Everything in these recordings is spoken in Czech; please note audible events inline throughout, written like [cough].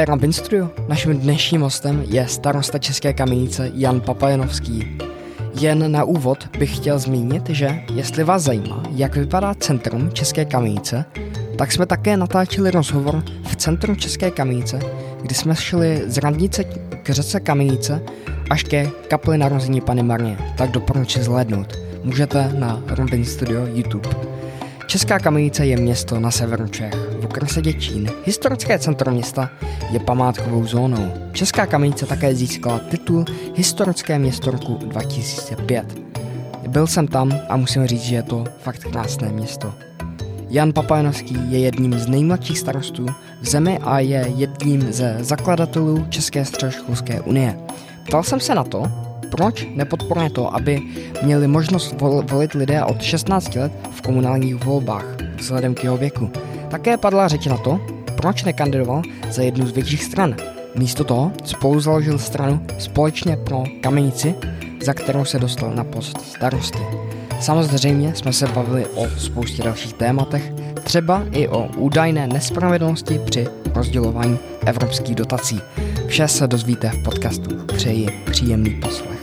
Rampin Studio. Naším dnešním hostem je starosta České kamenice Jan Papajanovský. Jen na úvod bych chtěl zmínit, že jestli vás zajímá, jak vypadá centrum České kamenice, tak jsme také natáčeli rozhovor v centru České kamenice, kdy jsme šli z radnice k řece Kamenice až ke kapli narození Pany Marie, tak doporučuji zhlédnout. Můžete na Robin Studio YouTube. Česká kamenice je město na severu Čech, v okrese Děčín. Historické centrum města je památkovou zónou. Česká kamenice také získala titul Historické město roku 2005. Byl jsem tam a musím říct, že je to fakt krásné město. Jan Papajanovský je jedním z nejmladších starostů v zemi a je jedním ze zakladatelů České středoškolské unie. Ptal jsem se na to, proč nepodporuje to, aby měli možnost volit lidé od 16 let v komunálních volbách vzhledem k jeho věku. Také padla řeč na to, proč nekandidoval za jednu z větších stran. Místo toho spolu založil stranu společně pro kamenici, za kterou se dostal na post starosty. Samozřejmě jsme se bavili o spoustě dalších tématech, třeba i o údajné nespravedlnosti při rozdělování evropských dotací. Vše se dozvíte v podcastu. Přeji příjemný poslech.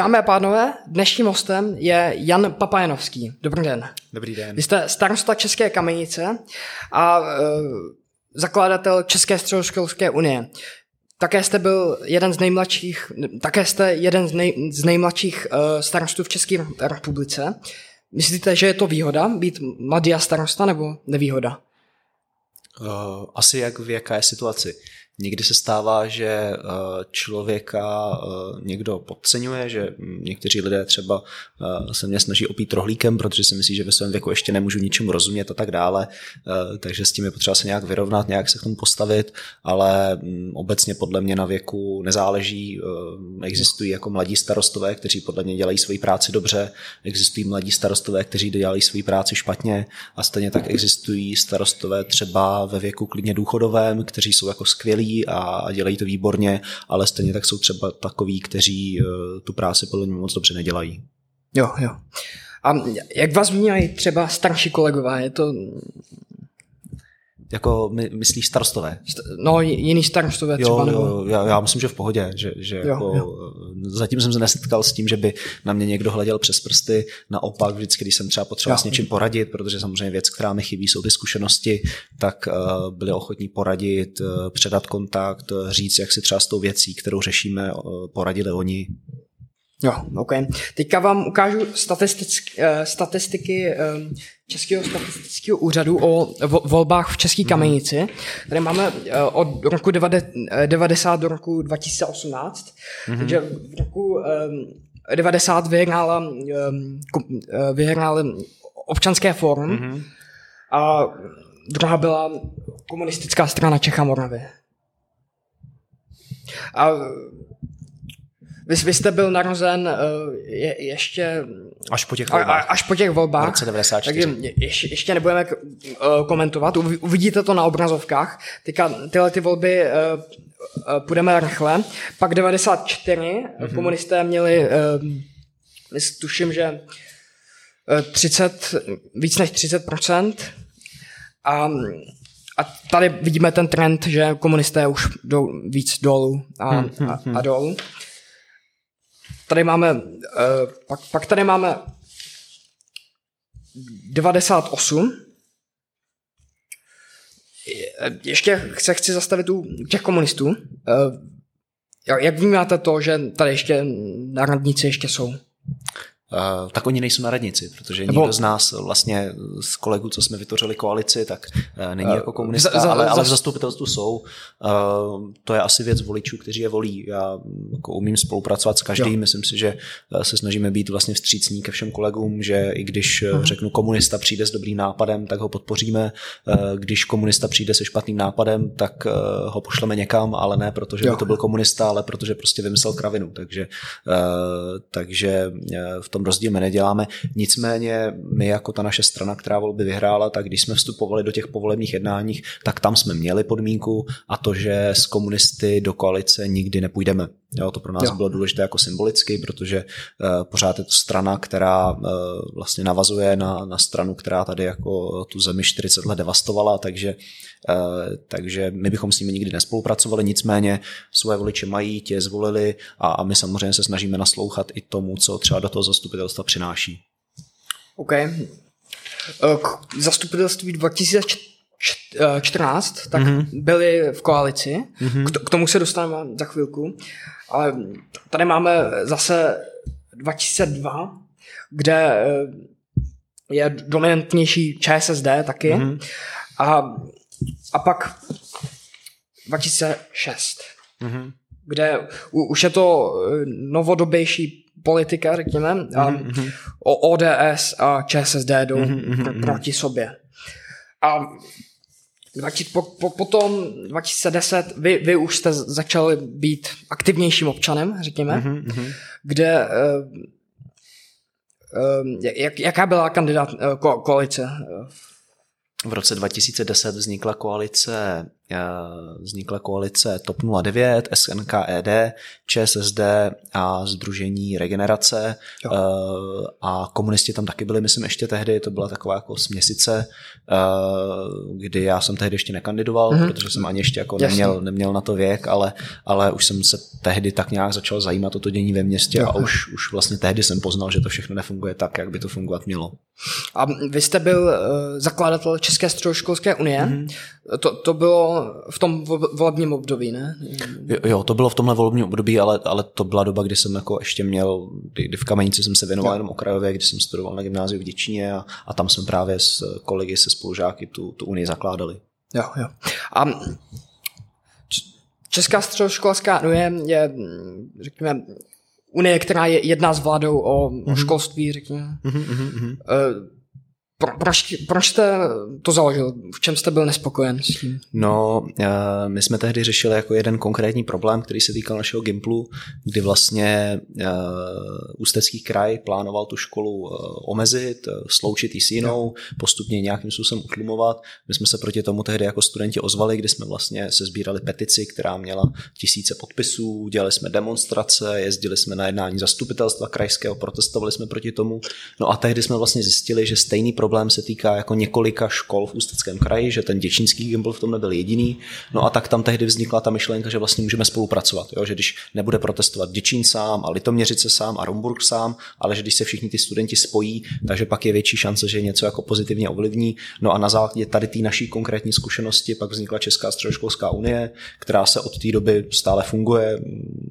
Dámy a pánové, dnešním hostem je Jan Papajanovský. Dobrý den. Dobrý den. Vy jste starosta České kamenice a e, zakladatel České středoškolské unie. Také jste byl jeden z nejmladších, také jste jeden z, nej, z nejmladších uh, starostů v České republice. Myslíte, že je to výhoda být mladý a starosta nebo nevýhoda? Uh, asi jak v jaké situaci. Někdy se stává, že eh, člověka eh, někdo podceňuje, že někteří lidé třeba eh, se mě snaží opít rohlíkem, protože si myslí, že ve svém věku ještě nemůžu ničemu rozumět a tak dále, takže s tím je potřeba se nějak vyrovnat, nějak se k tomu postavit, ale mm, obecně podle mě na věku nezáleží. Existují jako mladí starostové, kteří podle mě dělají svoji práci dobře, existují mladí starostové, kteří dělají svoji práci špatně a stejně tak existují starostové třeba ve věku klidně důchodovém, kteří jsou jako skvělí a dělají to výborně, ale stejně tak jsou třeba takoví, kteří eh, tu práci podle mě moc dobře nedělají. Jo, jo. A jak vás vnímají třeba starší kolegové? Je to jako my, myslíš starostové? No, jiný starostové třeba. Jo, nebo... jo já, já myslím, že v pohodě. Že, že jo, jako, jo. Zatím jsem se nesetkal s tím, že by na mě někdo hleděl přes prsty. Naopak, vždycky, když jsem třeba potřeboval s něčím poradit, protože samozřejmě věc, která mi chybí, jsou ty zkušenosti, tak uh, byli ochotní poradit, uh, předat kontakt, uh, říct, jak si třeba s tou věcí, kterou řešíme, uh, poradili oni. Jo, OK. Teďka vám ukážu statistiky, statistiky Českého statistického úřadu o volbách v České kamenici. Tady máme eh, od roku 90 do roku 2018, mm-hmm. takže v roku 90 vyhrála, eh, vyhrála občanské fórum mm-hmm. a druhá byla komunistická strana Čecha Moravy. A vy, vy jste byl narozen uh, je, ještě... Až po těch volbách. A, až po těch volbách. V roce 94. Takže ještě, ještě nebudeme uh, komentovat, uvidíte to na obrazovkách. Teďka tyhle ty volby uh, uh, půjdeme rychle. Pak 94 mm-hmm. komunisté měli, uh, tuším, že 30, víc než 30%. A a tady vidíme ten trend, že komunisté už jdou víc dolů a, hmm, hmm, a, a dolů. Tady máme, uh, pak, pak tady máme 98. Ještě se chci zastavit u těch komunistů. Uh, jak vnímáte to, že tady ještě na radnici ještě jsou? Uh, tak oni nejsou na radnici, protože Nebo... nikdo z nás vlastně z kolegů, co jsme vytvořili koalici, tak uh, není jako komunista, za, za, ale, ale v zastupitelstvu jsou. To je asi věc voličů, kteří je volí. Já jako umím spolupracovat s každým, jo. myslím si, že se snažíme být vlastně vstřícní ke všem kolegům, že i když uh-huh. řeknu komunista přijde s dobrým nápadem, tak ho podpoříme. Když komunista přijde se špatným nápadem, tak ho pošleme někam, ale ne protože jo. by to byl komunista, ale protože prostě vymyslel kravinu. Takže, takže v tom tom rozdíl my neděláme. Nicméně my jako ta naše strana, která volby vyhrála, tak když jsme vstupovali do těch povolebních jednáních, tak tam jsme měli podmínku a to, že s komunisty do koalice nikdy nepůjdeme. Jo, to pro nás jo. bylo důležité jako symbolicky, protože uh, pořád je to strana, která uh, vlastně navazuje na, na stranu, která tady jako tu zemi 40 let devastovala, takže, uh, takže my bychom s nimi nikdy nespolupracovali, nicméně svoje voliče mají, tě zvolili a, a my samozřejmě se snažíme naslouchat i tomu, co třeba do toho zastupitelstva přináší. OK. K zastupitelství 2014 tak mm-hmm. byli v koalici, mm-hmm. k tomu se dostaneme za chvilku, ale tady máme zase 2002, kde eh, je dominantnější ČSSD taky mm-hmm. a, a pak 2006, mm-hmm. kde u, už je to eh, novodobější politika, řekněme, a mm-hmm. ODS a ČSSD jdou mm-hmm. proti sobě. A po, po, potom 2010 vy, vy už jste začali být aktivnějším občanem, řekněme, mm-hmm. kde uh, uh, jak, jaká byla kandidát uh, ko, koalice? V roce 2010 vznikla koalice vznikla koalice TOP 09, SNKED, ČSSD a Združení Regenerace jo. Eh, a komunisti tam taky byli, myslím, ještě tehdy, to byla taková jako směsice, eh, kdy já jsem tehdy ještě nekandidoval, mm-hmm. protože jsem ani ještě jako neměl, neměl na to věk, ale, ale už jsem se tehdy tak nějak začal zajímat o to dění ve městě jo. a už, už vlastně tehdy jsem poznal, že to všechno nefunguje tak, jak by to fungovat mělo. A vy jste byl uh, zakladatel České středoškolské unie. Mm-hmm. To, to bylo v tom volebním období, ne? Jo, jo, to bylo v tomhle volebním období, ale, ale to byla doba, kdy jsem jako ještě měl, kdy, kdy v Kamenici jsem se věnoval jo. jenom okrajově, kdy jsem studoval na gymnáziu v Děčíně a, a tam jsme právě s kolegy, se spolužáky tu, tu unii zakládali. Jo, jo. A Česká středoškolská unie je, řekněme, unie, která je jedná s vládou o, mm-hmm. o mhm. školství, řekněme. Mm-hmm. Pro, proč, proč jste to založil? V čem jste byl nespokojen s tím? No, eh, my jsme tehdy řešili jako jeden konkrétní problém, který se týkal našeho Gimplu, kdy vlastně uh, Ústecký kraj plánoval tu školu uh, omezit, sloučit ji s jinou, postupně nějakým způsobem utlumovat. My jsme se proti tomu tehdy jako studenti ozvali, kdy jsme vlastně se sbírali petici, která měla tisíce podpisů, dělali jsme demonstrace, jezdili jsme na jednání zastupitelstva krajského, protestovali jsme proti tomu. No a tehdy jsme vlastně zjistili, že stejný problém problém se týká jako několika škol v Ústeckém kraji, že ten děčínský gimbal v tom nebyl jediný. No a tak tam tehdy vznikla ta myšlenka, že vlastně můžeme spolupracovat, jo? že když nebude protestovat Děčín sám a Litoměřice sám a Romburg sám, ale že když se všichni ty studenti spojí, takže pak je větší šance, že něco jako pozitivně ovlivní. No a na základě tady té naší konkrétní zkušenosti pak vznikla Česká středoškolská unie, která se od té doby stále funguje.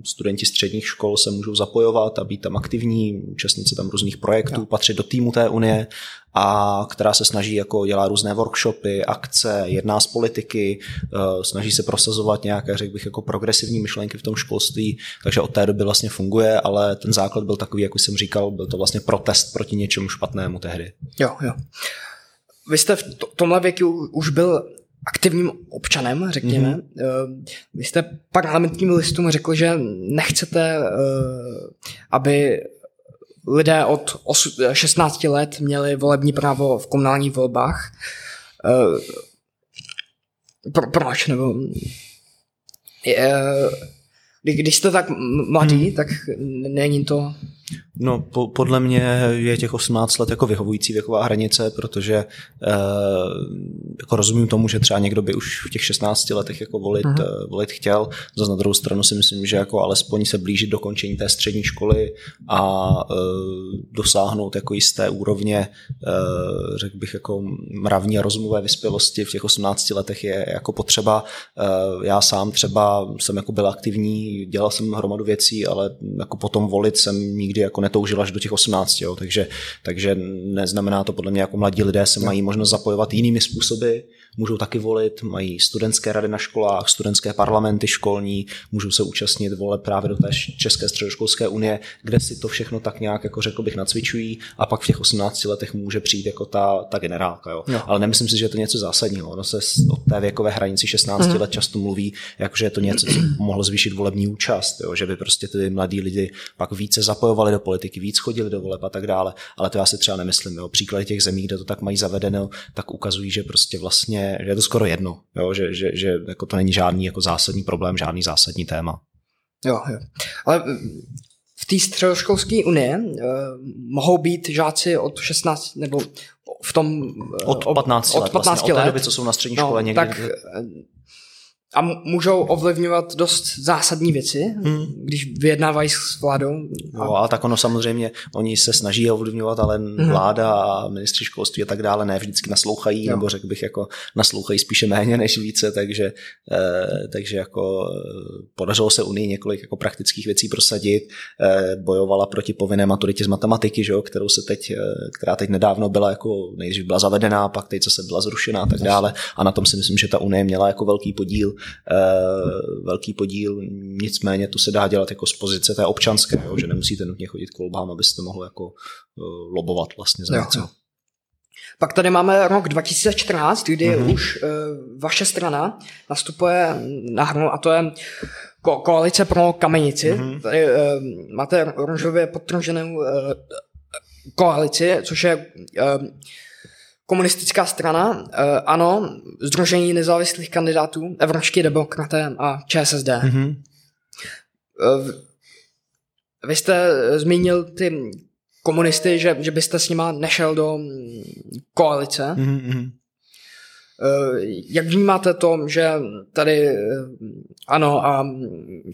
Studenti středních škol se můžou zapojovat a být tam aktivní, účastnit se tam různých projektů, patřit do týmu té unie a která se snaží jako dělá různé workshopy, akce, jedná z politiky, eh, snaží se prosazovat nějaké, řekl bych, jako progresivní myšlenky v tom školství, takže od té doby vlastně funguje, ale ten základ byl takový, jak už jsem říkal, byl to vlastně protest proti něčemu špatnému tehdy. Jo, jo. Vy jste v tomhle věku už byl aktivním občanem, řekněme. Mm-hmm. Vy jste parlamentním listům řekl, že nechcete, eh, aby lidé od 16 let měli volební právo v komunálních volbách. Eh, pro, proč? Nebo, je, když jste tak mladý, hmm. tak není to No, po, podle mě je těch 18 let jako vyhovující věková hranice, protože e, jako rozumím tomu, že třeba někdo by už v těch 16 letech jako volit, uh-huh. volit chtěl. Za na druhou stranu si myslím, že jako alespoň se blížit do končení té střední školy a e, dosáhnout jako jisté úrovně, e, řekl bych, jako mravní a rozumové vyspělosti v těch 18 letech je jako potřeba. E, já sám třeba jsem jako byl aktivní, dělal jsem hromadu věcí, ale jako potom volit jsem nikdy jako netoužil až do těch 18, jo, takže, takže neznamená to podle mě, jako mladí lidé se mají možnost zapojovat jinými způsoby, můžou taky volit, mají studentské rady na školách, studentské parlamenty školní, můžou se účastnit vole právě do té České středoškolské unie, kde si to všechno tak nějak, jako řekl bych, nacvičují a pak v těch 18 letech může přijít jako ta, ta generálka. Jo. No. Ale nemyslím si, že je to něco zásadního. Ono se od té věkové hranici 16 mm. let často mluví, jako že je to něco, co mohlo zvýšit volební účast, jo. že by prostě ty mladí lidi pak více zapojovali do politiky, víc chodili do voleb a tak dále. Ale to já si třeba nemyslím. Jo. Příklady těch zemí, kde to tak mají zavedeno, tak ukazují, že prostě vlastně že je to skoro jedno, jo, že, že, že jako to není žádný jako zásadní problém, žádný zásadní téma. Jo, jo. Ale v té středoškolské unie uh, mohou být žáci od 16 nebo v tom... Uh, od 15 let, od 15 vlastně, let. Od té doby, co jsou na střední no, škole někdy. Tak a můžou ovlivňovat dost zásadní věci, hmm. když vyjednávají s vládou. A... No, a tak ono samozřejmě, oni se snaží ovlivňovat, ale hmm. vláda a ministři školství a tak dále ne vždycky naslouchají, jo. nebo řekl bych jako naslouchají spíše méně než více, takže, eh, takže jako eh, podařilo se Unii několik jako praktických věcí prosadit, eh, bojovala proti povinné maturitě z matematiky, že jo, kterou se teď, eh, která teď nedávno byla jako nejdřív byla zavedená, pak teď se byla zrušená a tak dále a na tom si myslím, že ta Unie měla jako velký podíl velký podíl, nicméně to se dá dělat jako z pozice té občanské, jo, že nemusíte nutně chodit k volbám, abyste mohli jako eh, lobovat vlastně za něco. Pak tady máme rok 2014, kdy mm-hmm. už uh, vaše strana nastupuje na hru a to je ko- koalice pro kamenici. Mm-hmm. Tady uh, máte oranžově podtrženou uh, koalici, což je uh, komunistická strana, eh, ano, Združení nezávislých kandidátů, Evropští demokraté a ČSSD. Mm-hmm. Vy jste zmínil ty komunisty, že, že byste s nima nešel do mm, koalice. Mm-hmm. Jak vnímáte to, že tady ano a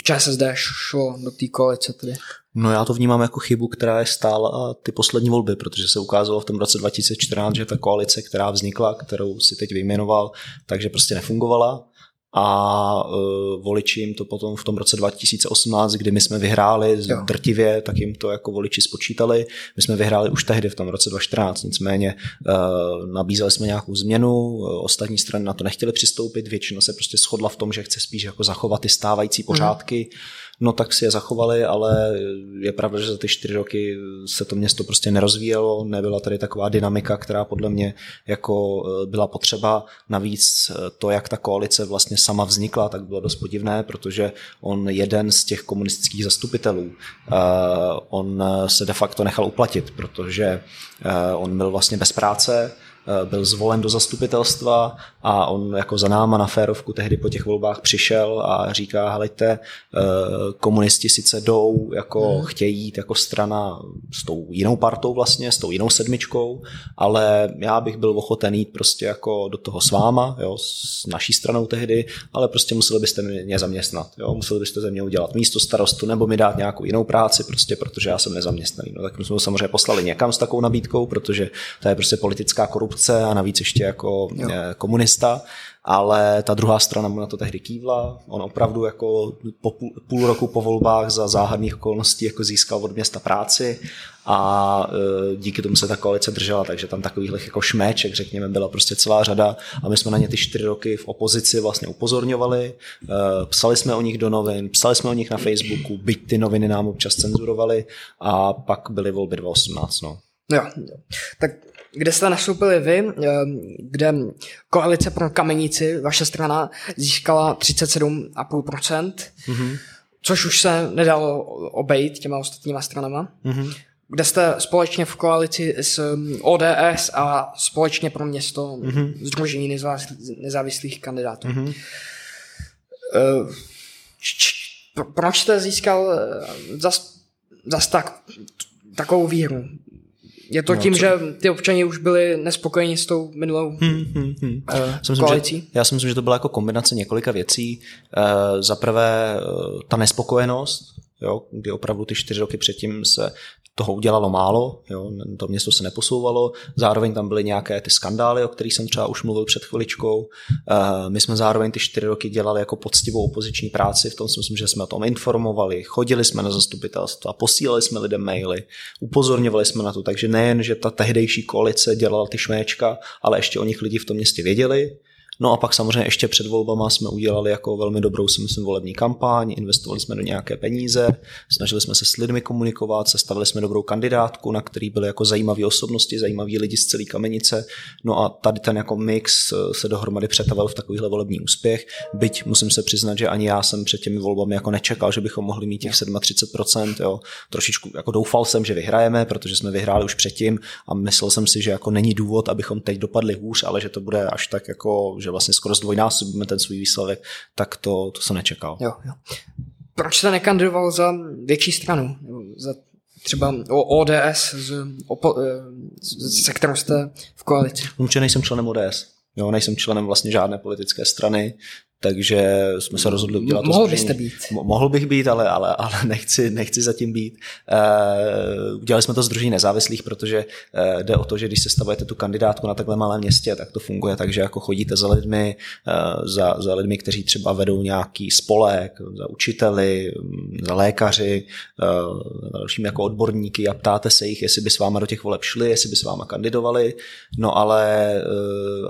ČSSD šlo do té koalice tedy? No já to vnímám jako chybu, která je stála ty poslední volby, protože se ukázalo v tom roce 2014, že ta koalice, která vznikla, kterou si teď vyjmenoval, takže prostě nefungovala a uh, voliči jim to potom v tom roce 2018, kdy my jsme vyhráli jo. drtivě, tak jim to jako voliči spočítali. My jsme vyhráli už tehdy v tom roce 2014, nicméně uh, nabízeli jsme nějakou změnu, uh, ostatní strany na to nechtěli přistoupit, většina se prostě shodla v tom, že chce spíš jako zachovat ty stávající pořádky. Mm no tak si je zachovali, ale je pravda, že za ty čtyři roky se to město prostě nerozvíjelo, nebyla tady taková dynamika, která podle mě jako e, byla potřeba. Navíc e, to, jak ta koalice vlastně sama vznikla, tak bylo dost podivné, protože on jeden z těch komunistických zastupitelů, e, on se de facto nechal uplatit, protože on byl vlastně bez práce, Eh, byl zvolen do zastupitelstva a on jako za náma na férovku tehdy po těch volbách přišel a říká, helejte, eh, komunisti sice jdou, jako hmm. chtějí jít jako strana s tou jinou partou vlastně, s tou jinou sedmičkou, ale já bych byl ochoten jít prostě jako do toho s váma, jo, s naší stranou tehdy, ale prostě museli byste mě zaměstnat, jo, museli byste ze mě udělat místo starostu nebo mi dát nějakou jinou práci, prostě protože já jsem nezaměstnaný. No, tak my jsme ho samozřejmě poslali někam s takovou nabídkou, protože to je prostě politická korupce korupce a navíc ještě jako jo. Eh, komunista, ale ta druhá strana mu na to tehdy kývla. On opravdu jako po půl, půl roku po volbách za záhadných okolností jako získal od města práci a e, díky tomu se ta koalice držela, takže tam takových jako šméček, řekněme, byla prostě celá řada a my jsme na ně ty čtyři roky v opozici vlastně upozorňovali, e, psali jsme o nich do novin, psali jsme o nich na Facebooku, byť ty noviny nám občas cenzurovali a pak byly volby 2018. No. Jo, tak kde jste nastoupili vy, ehm, kde koalice pro kamenici, vaše strana, získala 37,5%, mm-hmm. což už se nedalo obejít těma ostatníma stranama. Mm-hmm. Kde jste společně v koalici s ehm, ODS a společně pro město mm-hmm. Združení nezávislých kandidátů. Mm-hmm. Proč jste získal eh, zas, zas tak, takovou výhru? Je to no, tím, co? že ty občani už byli nespokojeni s tou minulou hmm, hmm, hmm. Uh, koalicí? Že, já si myslím, že to byla jako kombinace několika věcí. Uh, Za prvé uh, ta nespokojenost, jo, kdy opravdu ty čtyři roky předtím se toho udělalo málo, jo, to město se neposouvalo, zároveň tam byly nějaké ty skandály, o kterých jsem třeba už mluvil před chviličkou. Eh, my jsme zároveň ty čtyři roky dělali jako poctivou opoziční práci, v tom si myslím, že jsme o tom informovali, chodili jsme na zastupitelstva, posílali jsme lidem maily, upozorňovali jsme na to, takže nejen, že ta tehdejší koalice dělala ty šméčka, ale ještě o nich lidi v tom městě věděli, No a pak samozřejmě ještě před volbama jsme udělali jako velmi dobrou, si myslím, volební kampaň, investovali jsme do nějaké peníze, snažili jsme se s lidmi komunikovat, sestavili jsme dobrou kandidátku, na který byly jako zajímavé osobnosti, zajímaví lidi z celé kamenice. No a tady ten jako mix eh, se dohromady přetavil v takovýhle volební úspěch. Byť musím se přiznat, že ani já jsem před těmi volbami jako nečekal, že bychom mohli mít těch 37%. Jo. Trošičku jako doufal jsem, že vyhrajeme, protože jsme vyhráli už předtím a myslel jsem si, že jako není důvod, abychom teď dopadli hůř, ale že to bude až tak jako že vlastně skoro zdvojnásobíme ten svůj výsledek, tak to, to jsem nečekal. Jo, jo. proč jste nekandidoval za větší stranu? Za třeba ODS, z, opo, eh, se kterou jste v koalici? Určitě nejsem členem ODS. Jo, nejsem členem vlastně žádné politické strany takže jsme se rozhodli udělat to Mohl byste být. Mohl bych být, ale, ale, ale [laughs] nechci, nechci zatím být. Uh, udělali jsme to Združení nezávislých, protože uh, jde o to, že když se stavujete tu kandidátku na takhle malém městě, tak to funguje tak, že jako chodíte za lidmi, uh, za, za lidmi, kteří třeba vedou nějaký spolek, za učiteli, za lékaři, za dalšími jako odborníky a ptáte se jich, jestli by s váma do těch voleb šli, jestli by s váma kandidovali, no ale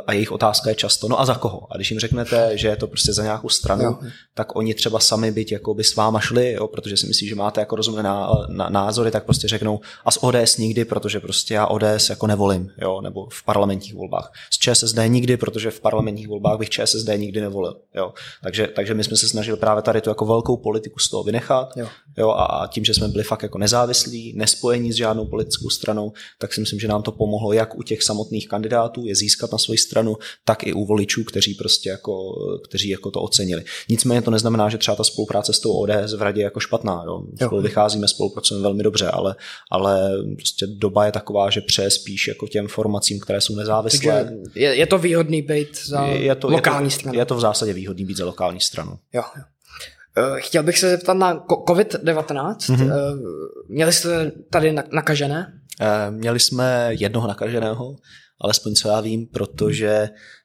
a jejich otázka je často, no a za koho? A když jim řeknete, že je to prostě za nějakou stranu, jo. tak oni třeba sami byť jako by s váma šli, jo, protože si myslí, že máte jako rozumné ná, ná, názory, tak prostě řeknou a z ODS nikdy, protože prostě já ODS jako nevolím, jo, nebo v parlamentních volbách. Z ČSSD nikdy, protože v parlamentních volbách bych ČSSD nikdy nevolil, jo. Takže, takže my jsme se snažili právě tady tu jako velkou politiku z toho vynechat, jo. Jo, a tím, že jsme byli fakt jako nezávislí, nespojení s žádnou politickou stranou, tak si myslím, že nám to pomohlo jak u těch samotných kandidátů je získat na svoji stranu, tak i u voličů, kteří prostě jako, kteří kteří jako to ocenili. Nicméně to neznamená, že třeba ta spolupráce s tou ODS v radě je jako špatná. Jo. Spolu vycházíme, spolupracujeme velmi dobře, ale, ale prostě doba je taková, že pře spíš jako těm formacím, které jsou nezávislé. Takže je, je to výhodný být za je to, lokální je to, stranu. Je to v zásadě výhodný být za lokální stranu. Jo, jo. Eh, chtěl bych se zeptat na COVID-19. Mm-hmm. Měli jste tady nakažené? Eh, měli jsme jednoho nakaženého, alespoň co já vím, protože Eh,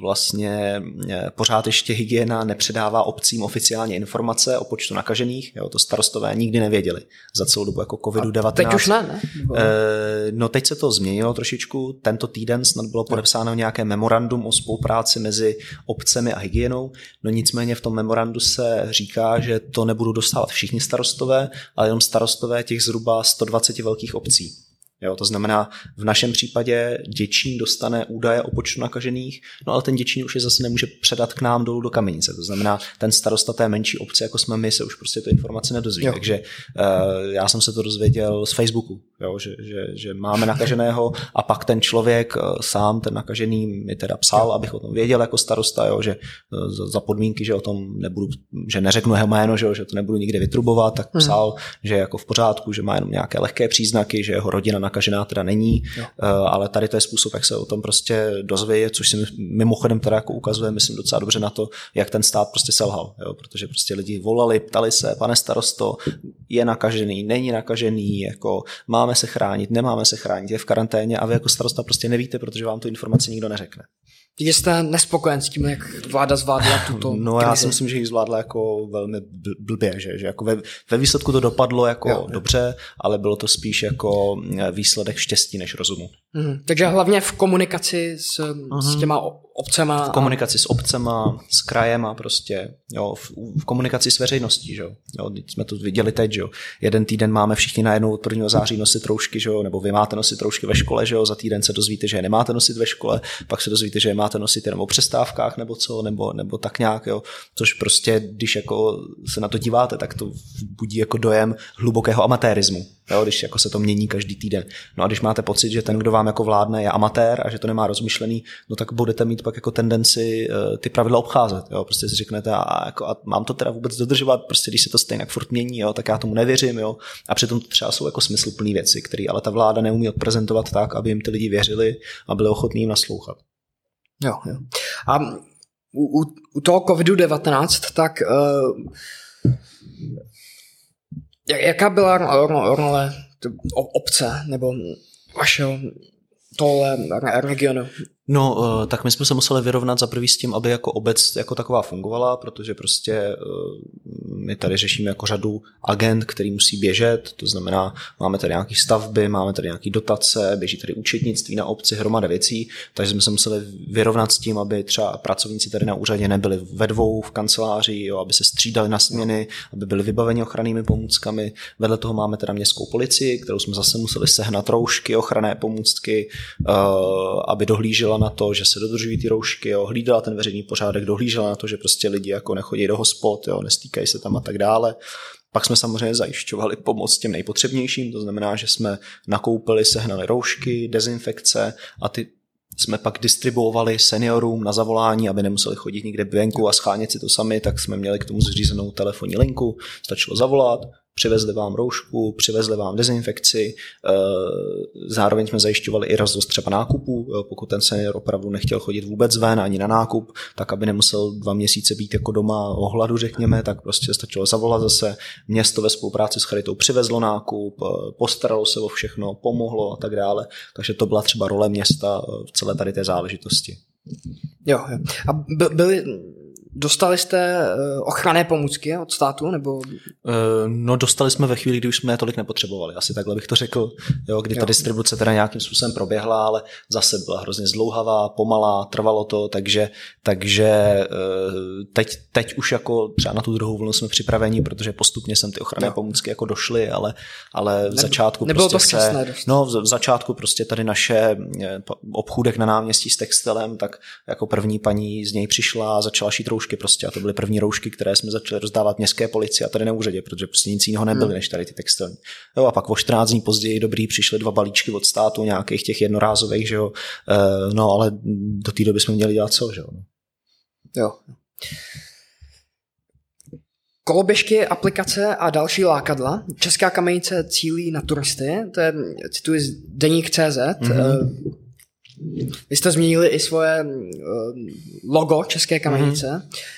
vlastně eh, pořád ještě hygiena nepředává obcím oficiálně informace o počtu nakažených, jo, to starostové nikdy nevěděli za celou dobu jako covidu-19. teď už ne, ne? Eh, no teď se to změnilo trošičku, tento týden snad bylo podepsáno nějaké memorandum o spolupráci mezi obcemi a hygienou, no nicméně v tom memorandu se říká, že to nebudou dostávat všichni starostové, ale jenom starostové těch zhruba 120 velkých obcí. Jo, to znamená, v našem případě Děčín dostane údaje o počtu nakažených, no ale ten Děčín už je zase nemůže předat k nám dolů do kamenice. To znamená, ten starosta té menší obce, jako jsme my, se už prostě to informace nedozví. Jo. Takže uh, já jsem se to dozvěděl z Facebooku, jo, že, že, že máme nakaženého a pak ten člověk uh, sám, ten nakažený, mi teda psal, abych o tom věděl jako starosta, jo, že uh, za, za podmínky, že o tom nebudu, že neřeknu jeho jméno, že, že to nebudu nikde vytrubovat, tak hmm. psal, hmm. že je jako v pořádku, že má jenom nějaké lehké příznaky, že jeho rodina nakažená teda není, jo. Eh, ale tady to je způsob, jak se o tom prostě dozvědět, což si mimochodem teda jako ukazuje, myslím docela dobře na to, jak ten stát prostě selhal, jo, protože prostě lidi volali, ptali se, pane starosto, je nakažený, není nakažený, jako máme se chránit, nemáme se chránit, je v karanténě a vy jako starosta prostě nevíte, protože vám tu informaci nikdo neřekne. Takže jste nespokojen s tím, jak vláda zvládla [laughs] tuto No krizi. já si myslím, že ji zvládla jako velmi blbě, že, že jako ve, ve výsledku to dopadlo jako jo, dobře, ale bylo to spíš jako eh, výsledek štěstí než rozumu. Mhm. Takže hlavně v komunikaci s, mhm. s těma obcema. V komunikaci s obcema, s krajema prostě, jo, v, v komunikaci s veřejností, že jo. jo. Jsme to viděli teď, že jo. Jeden týden máme všichni najednou od 1. září nosit roušky, že jo, nebo vy máte nosit roušky ve škole, že jo, za týden se dozvíte, že je nemáte nosit ve škole, pak se dozvíte, že je máte nosit jenom o přestávkách nebo co, nebo, nebo tak nějak, jo. Což prostě, když jako se na to díváte, tak to budí jako dojem hlubokého amatérismu jo, když jako se to mění každý týden. No a když máte pocit, že ten, kdo vám jako vládne, je amatér a že to nemá rozmyšlený, no tak budete mít pak jako tendenci uh, ty pravidla obcházet. Jo. Prostě si řeknete, a, jako, a mám to teda vůbec dodržovat, prostě když se to stejně furt mění, jo, tak já tomu nevěřím. Jo. A přitom to třeba jsou jako smysluplné věci, které ale ta vláda neumí odprezentovat tak, aby jim ty lidi věřili a byli ochotní jim naslouchat. Jo, jo. A u, u, u toho COVID-19, tak uh, Jaká byla role obce nebo vašeho tohle regionu? No, eh, tak my jsme se museli vyrovnat za prvý s tím, aby jako obec jako taková fungovala, protože prostě eh, my tady řešíme jako řadu agent, který musí běžet, to znamená, máme tady nějaké stavby, máme tady nějaké dotace, běží tady účetnictví na obci, hromada věcí, takže jsme se museli vyrovnat s tím, aby třeba pracovníci tady na úřadě nebyli ve dvou v kanceláři, jo, aby se střídali na směny, aby byli vybaveni ochrannými pomůckami. Vedle toho máme teda městskou policii, kterou jsme zase museli sehnat roušky, ochranné pomůcky, eh, aby dohlížela na to, že se dodržují ty roušky, jo, hlídala ten veřejný pořádek, dohlížela na to, že prostě lidi jako nechodí do hospod, jo, nestýkají se tam a tak dále. Pak jsme samozřejmě zajišťovali pomoc těm nejpotřebnějším, to znamená, že jsme nakoupili, sehnali roušky, dezinfekce a ty jsme pak distribuovali seniorům na zavolání, aby nemuseli chodit nikde venku a schánět si to sami, tak jsme měli k tomu zřízenou telefonní linku, stačilo zavolat, přivezli vám roušku, přivezli vám dezinfekci, eh, zároveň jsme zajišťovali i rozvoz třeba nákupů, pokud ten senior opravdu nechtěl chodit vůbec ven ani na nákup, tak aby nemusel dva měsíce být jako doma o hladu, řekněme, tak prostě stačilo zavolat zase. Město ve spolupráci s Charitou přivezlo nákup, eh, postaralo se o všechno, pomohlo a tak dále. Takže to byla třeba role města eh, v celé tady té záležitosti. Jo, jo. A byly, Dostali jste eh, ochranné pomůcky od státu? nebo? Eh, no dostali jsme ve chvíli, kdy už jsme je tolik nepotřebovali, asi takhle bych to řekl, jo, kdy ta jo. distribuce teda nějakým způsobem proběhla, ale zase byla hrozně zdlouhavá, pomalá, trvalo to, takže, takže eh, teď, teď už jako třeba na tu druhou vlnu jsme připraveni, protože postupně sem ty ochranné jo. pomůcky jako došly, ale, ale v začátku nebylo prostě to se, no v začátku prostě tady naše obchůdek na náměstí s textilem, tak jako první paní z něj přišla a začala šít roušky prostě a to byly první roušky, které jsme začali rozdávat městské policii a tady na úřadě, protože prostě nic jiného nebyly, hmm. než tady ty textilní. Jo, a pak o 14 dní později dobrý přišly dva balíčky od státu, nějakých těch jednorázových, že jo. E, no ale do té doby jsme měli dělat co, že jo. Jo. Koloběžky, aplikace a další lákadla. Česká kamenice cílí na turisty, to je, cituji z Deník CZ, mm-hmm. Vy jste změnili i svoje uh, logo České kamenice. Mm-hmm.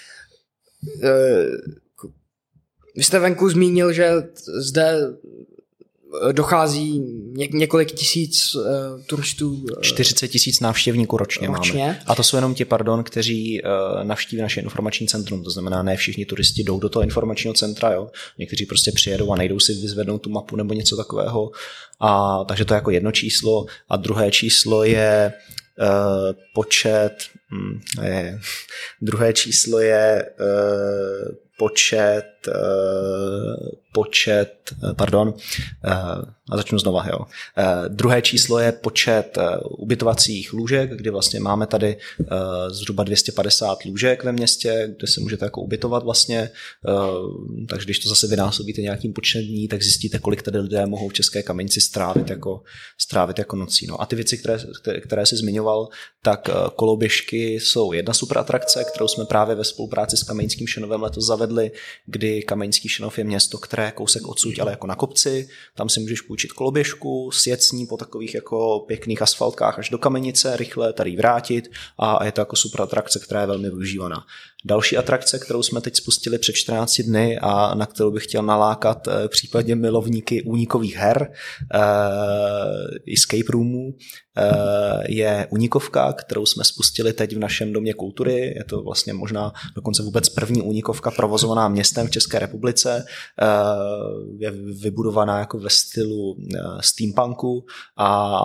Vy jste venku zmínil, že zde eh, dochází ně, několik tisíc uh, turistů. Uh, 40 tisíc návštěvníků ročně, ročně máme. A to jsou jenom ti, pardon, kteří uh, navštíví naše informační centrum. To znamená, ne všichni turisti jdou do toho informačního centra. Jo? Někteří prostě přijedou a nejdou si vyzvednout tu mapu nebo něco takového. A, takže to je jako jedno číslo. A druhé číslo je uh, počet, hm, je, [laughs] druhé číslo je uh, počet, uh, počet, pardon, a začnu znova, jo. Druhé číslo je počet ubytovacích lůžek, kdy vlastně máme tady zhruba 250 lůžek ve městě, kde se můžete jako ubytovat vlastně, takže když to zase vynásobíte nějakým počtem dní, tak zjistíte, kolik tady lidé mohou v České kamenici strávit jako, strávit jako nocí. No a ty věci, které, které jsi zmiňoval, tak koloběžky jsou jedna super atrakce, kterou jsme právě ve spolupráci s Kamenickým Šenovem letos zavedli, kdy Kamenický Šenov je město, které je kousek odsud, ale jako na kopci, tam si můžeš půjčit koloběžku, sjet s ní po takových jako pěkných asfaltkách až do kamenice, rychle tady vrátit a je to jako super atrakce, která je velmi využívaná. Další atrakce, kterou jsme teď spustili před 14 dny a na kterou bych chtěl nalákat eh, případně milovníky únikových her, uh, escape roomů, uh, je únikovka, kterou jsme spustili teď v našem domě kultury. Je to vlastně možná dokonce vůbec první únikovka provozovaná městem v České republice. Je vybudovaná jako ve stylu steampunku a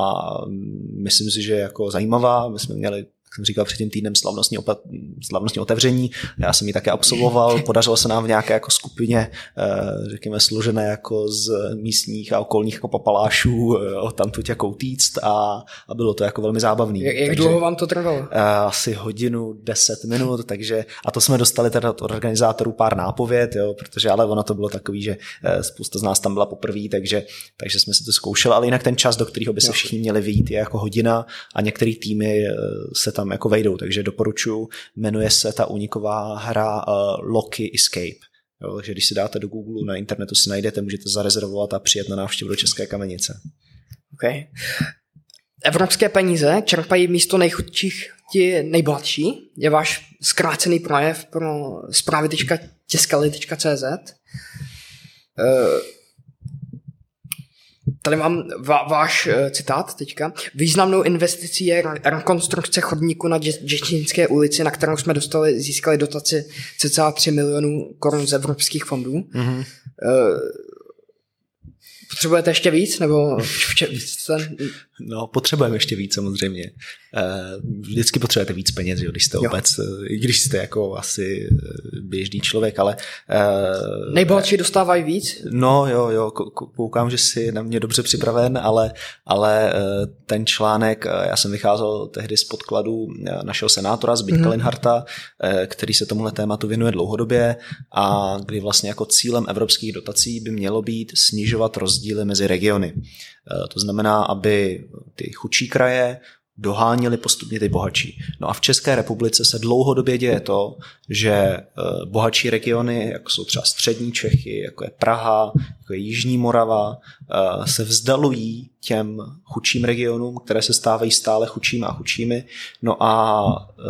myslím si, že je jako zajímavá. My jsme měli jsem říkal před tím týdnem slavnostní, opat, slavnostní otevření. Já jsem ji také absolvoval, [laughs] podařilo se nám v nějaké jako skupině, eh, řekněme, složené jako z místních a okolních jako papalášů eh, tam tu jako utíct a, a bylo to jako velmi zábavný. Jak, jak takže, dlouho vám to trvalo? Eh, asi hodinu, deset minut, takže a to jsme dostali teda od organizátorů pár nápověd, jo, protože ale ono to bylo takový, že spousta z nás tam byla poprvé, takže, takže jsme si to zkoušeli, ale jinak ten čas, do kterého by se všichni měli vyjít, je jako hodina a některé týmy se tam jako vejdou, takže doporučuji, jmenuje se ta uniková hra uh, Loki Escape. Jo, takže když si dáte do Google, na internetu si najdete, můžete zarezervovat a přijet na návštěvu do České kamenice. Okay. Evropské peníze čerpají místo nejchudších ti nejbohatší. Je váš zkrácený projev pro zprávy.tiskali.cz. Tady mám va- váš uh, citát teďka. Významnou investicí je rekonstrukce chodníku na Děčínské ulici, na kterou jsme dostali, získali dotaci cca 3 milionů korun z evropských fondů. Mm-hmm. Uh, Potřebujete ještě víc? Nebo v čem No, potřebujeme ještě víc samozřejmě. Eh, vždycky potřebujete víc peněz, jo, když jste jo. obec, eh, i když jste jako asi eh, běžný člověk, ale... Nejbohatší dostávají víc? No jo, jo, koukám, že jsi na mě dobře připraven, ale, ale ten článek, já jsem vycházel tehdy z podkladu našeho senátora Zbytka mm-hmm. Linharta, který se tomuhle tématu věnuje dlouhodobě a kdy vlastně jako cílem evropských dotací by mělo být snižovat rozdíly mezi regiony. To znamená, aby ty chudší kraje doháněli postupně ty bohatší. No a v České republice se dlouhodobě děje to, že eh, bohatší regiony, jako jsou třeba střední Čechy, jako je Praha, jako je Jižní Morava, eh, se vzdalují těm chudším regionům, které se stávají stále chudšími a chudšími. No a eh,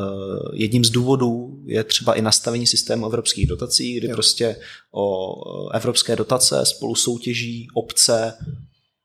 jedním z důvodů je třeba i nastavení systému evropských dotací, kdy prostě o evropské dotace spolu soutěží obce,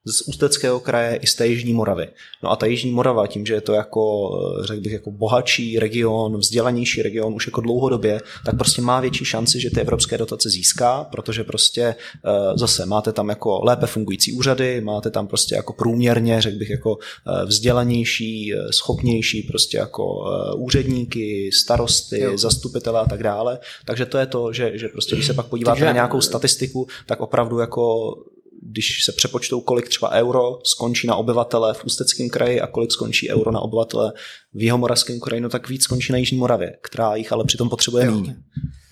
z Ústeckého kraje i z té Jižní Moravy. No a ta Jižní Morava, tím, že je to jako, řekl bych, jako bohatší region, vzdělanější region už jako dlouhodobě, tak prostě má větší šanci, že ty evropské dotace získá, protože prostě eh, zase máte tam jako lépe fungující úřady, máte tam prostě jako průměrně, řekl bych, jako eh, vzdělanější, eh, schopnější prostě jako úředníky, starosty, jo. zastupitele a tak dále. Takže to je to, že, že prostě, když se pak podíváte Takže... na nějakou statistiku, tak opravdu jako když se přepočtou, kolik třeba euro skončí na obyvatele v Ústeckém kraji a kolik skončí euro na obyvatele v Jihomoravském kraji, no tak víc skončí na Jižní Moravě, která jich ale přitom potřebuje méně.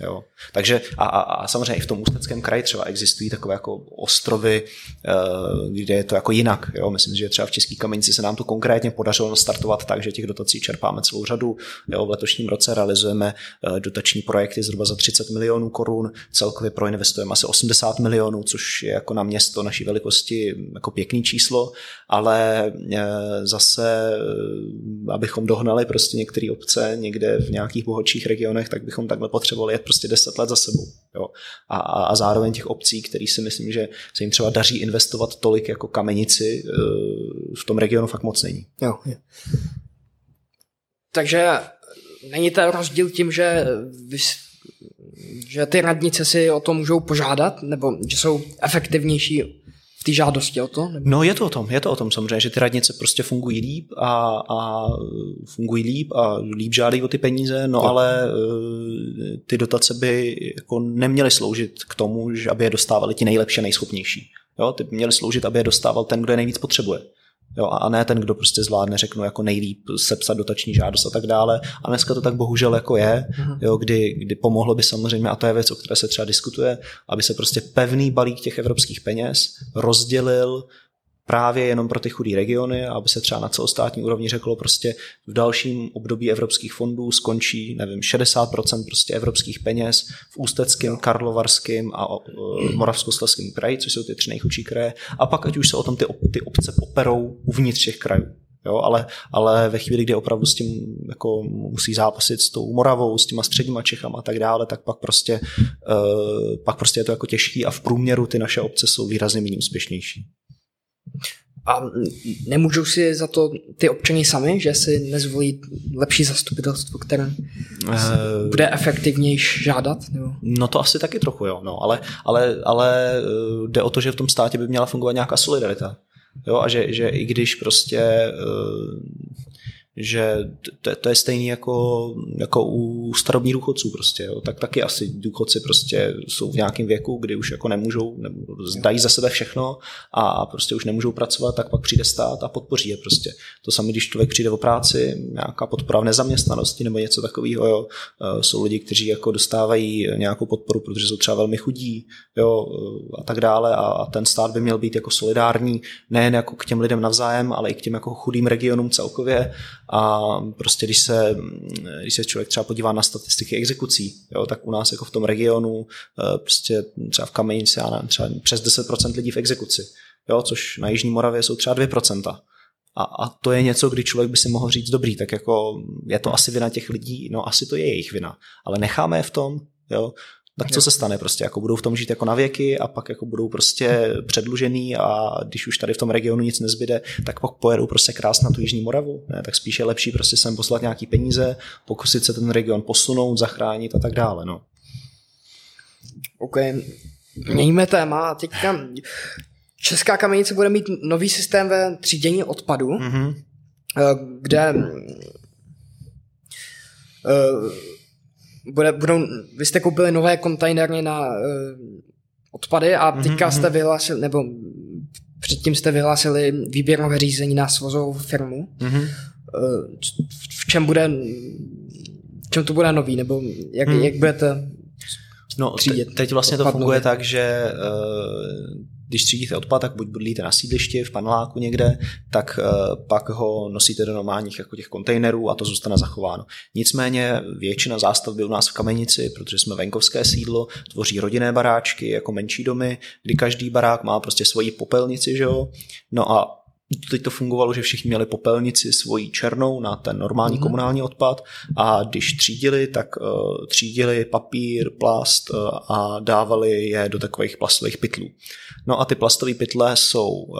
Jo. Takže a, a, a samozřejmě i v tom Ústeckém kraji třeba existují takové jako ostrovy, eh, kde je to jako jinak. Jo. Myslím, že třeba v České kamenici se nám to konkrétně podařilo startovat tak, že těch dotací čerpáme celou řadu. Jo. V letošním roce realizujeme eh, dotační projekty zhruba za 30 milionů korun, celkově proinvestujeme asi 80 milionů, což je jako na město naší velikosti jako pěkný číslo, ale eh, zase, abychom dohnali prostě některé obce někde v nějakých bohatších regionech, tak bychom takhle potřebovali jet prostě 10 let za sebou. Jo. A, a, a zároveň těch obcí, který si myslím, že se jim třeba daří investovat tolik jako kamenici, eh, v tom regionu fakt moc není. Jo, je. Takže není to rozdíl tím, že vy, že ty radnice si o to můžou požádat, nebo že jsou efektivnější v té žádosti o to? Nebo? No je to o tom, je to o tom samozřejmě, že ty radnice prostě fungují líp a, a fungují líp a líp žádají o ty peníze, no, ale uh, ty dotace by jako neměly sloužit k tomu, že aby je dostávali ti nejlepší a nejschopnější. Jo, ty by měly sloužit, aby je dostával ten, kdo je nejvíc potřebuje. Jo, a ne ten, kdo prostě zvládne, řeknu, jako nejlíp sepsat dotační žádost a tak dále. A dneska to tak bohužel jako je, uh-huh. jo, kdy, kdy pomohlo by samozřejmě, a to je věc, o které se třeba diskutuje, aby se prostě pevný balík těch evropských peněz rozdělil právě jenom pro ty chudé regiony, aby se třeba na celostátní úrovni řeklo prostě v dalším období evropských fondů skončí, nevím, 60% prostě evropských peněz v Ústeckém, Karlovarském a Moravskoslezském kraji, což jsou ty tři nejchudší kraje, a pak ať už se o tom ty, ty obce poperou uvnitř těch krajů. Jo, ale, ale ve chvíli, kdy opravdu s tím jako musí zápasit s tou Moravou, s těma středníma Čechama a tak dále, tak pak prostě, uh, pak prostě je to jako těžký a v průměru ty naše obce jsou výrazně méně úspěšnější. A nemůžou si za to ty občany sami, že si nezvolí lepší zastupitelstvo, které uh, bude efektivnější žádat? Nebo? No to asi taky trochu, jo. No, ale, ale, ale eh, jde o to, že v tom státě by měla fungovat nějaká solidarita. Jo, a že, že i když prostě uh, že to, to je stejný jako, jako u starobních důchodců prostě, jo. tak taky asi důchodci prostě jsou v nějakém věku, kdy už jako nemůžou, ne, dají za sebe všechno a prostě už nemůžou pracovat, tak pak přijde stát a podpoří je prostě. To samé, když člověk přijde o práci, nějaká podpora v nezaměstnanosti nebo něco takového, jo. E, jsou lidi, kteří jako dostávají nějakou podporu, protože jsou třeba velmi chudí, jo, a tak dále a ten stát by měl být jako solidární nejen jako k těm lidem navzájem, ale i k těm jako chudým regionům celkově a prostě když se, když se člověk třeba podívá na statistiky exekucí, jo, tak u nás jako v tom regionu eh, prostě třeba v Kamenici, já nevím, třeba přes 10% lidí v exekuci, jo, což na Jižní Moravě jsou třeba 2%. A, a to je něco, kdy člověk by si mohl říct, dobrý, tak jako je to asi vina těch lidí, no asi to je jejich vina, ale necháme je v tom, jo, tak co se stane prostě, jako budou v tom žít jako na věky a pak jako budou prostě předlužený a když už tady v tom regionu nic nezbyde, tak pak pojedou prostě krásně na tu Jižní Moravu, ne? tak spíše je lepší prostě sem poslat nějaký peníze, pokusit se ten region posunout, zachránit a tak dále, no. OK, mějme téma. Teďka Česká kamenice bude mít nový systém ve třídění odpadu, mm-hmm. kde uh, bude, budou, vy jste koupili nové kontejnery na uh, odpady a mhm, teďka mm-hmm. jste vyhlásili, nebo předtím jste vyhlásili výběrové řízení na svozovou firmu. Mm-hmm. Uh, v čem bude, v čem to bude nový, nebo jak, mm. jak budete No, te, teď vlastně to funguje tak, že uh, když třídíte odpad, tak buď bydlíte na sídlišti, v paneláku někde, tak pak ho nosíte do normálních jako těch kontejnerů a to zůstane zachováno. Nicméně většina zástavby u nás v Kamenici, protože jsme venkovské sídlo, tvoří rodinné baráčky jako menší domy, kdy každý barák má prostě svoji popelnici, že jo? No a teď to fungovalo, že všichni měli popelnici svoji černou na ten normální mm-hmm. komunální odpad a když třídili, tak uh, třídili papír, plast uh, a dávali je do takových plastových pytlů. No a ty plastové pytle jsou uh,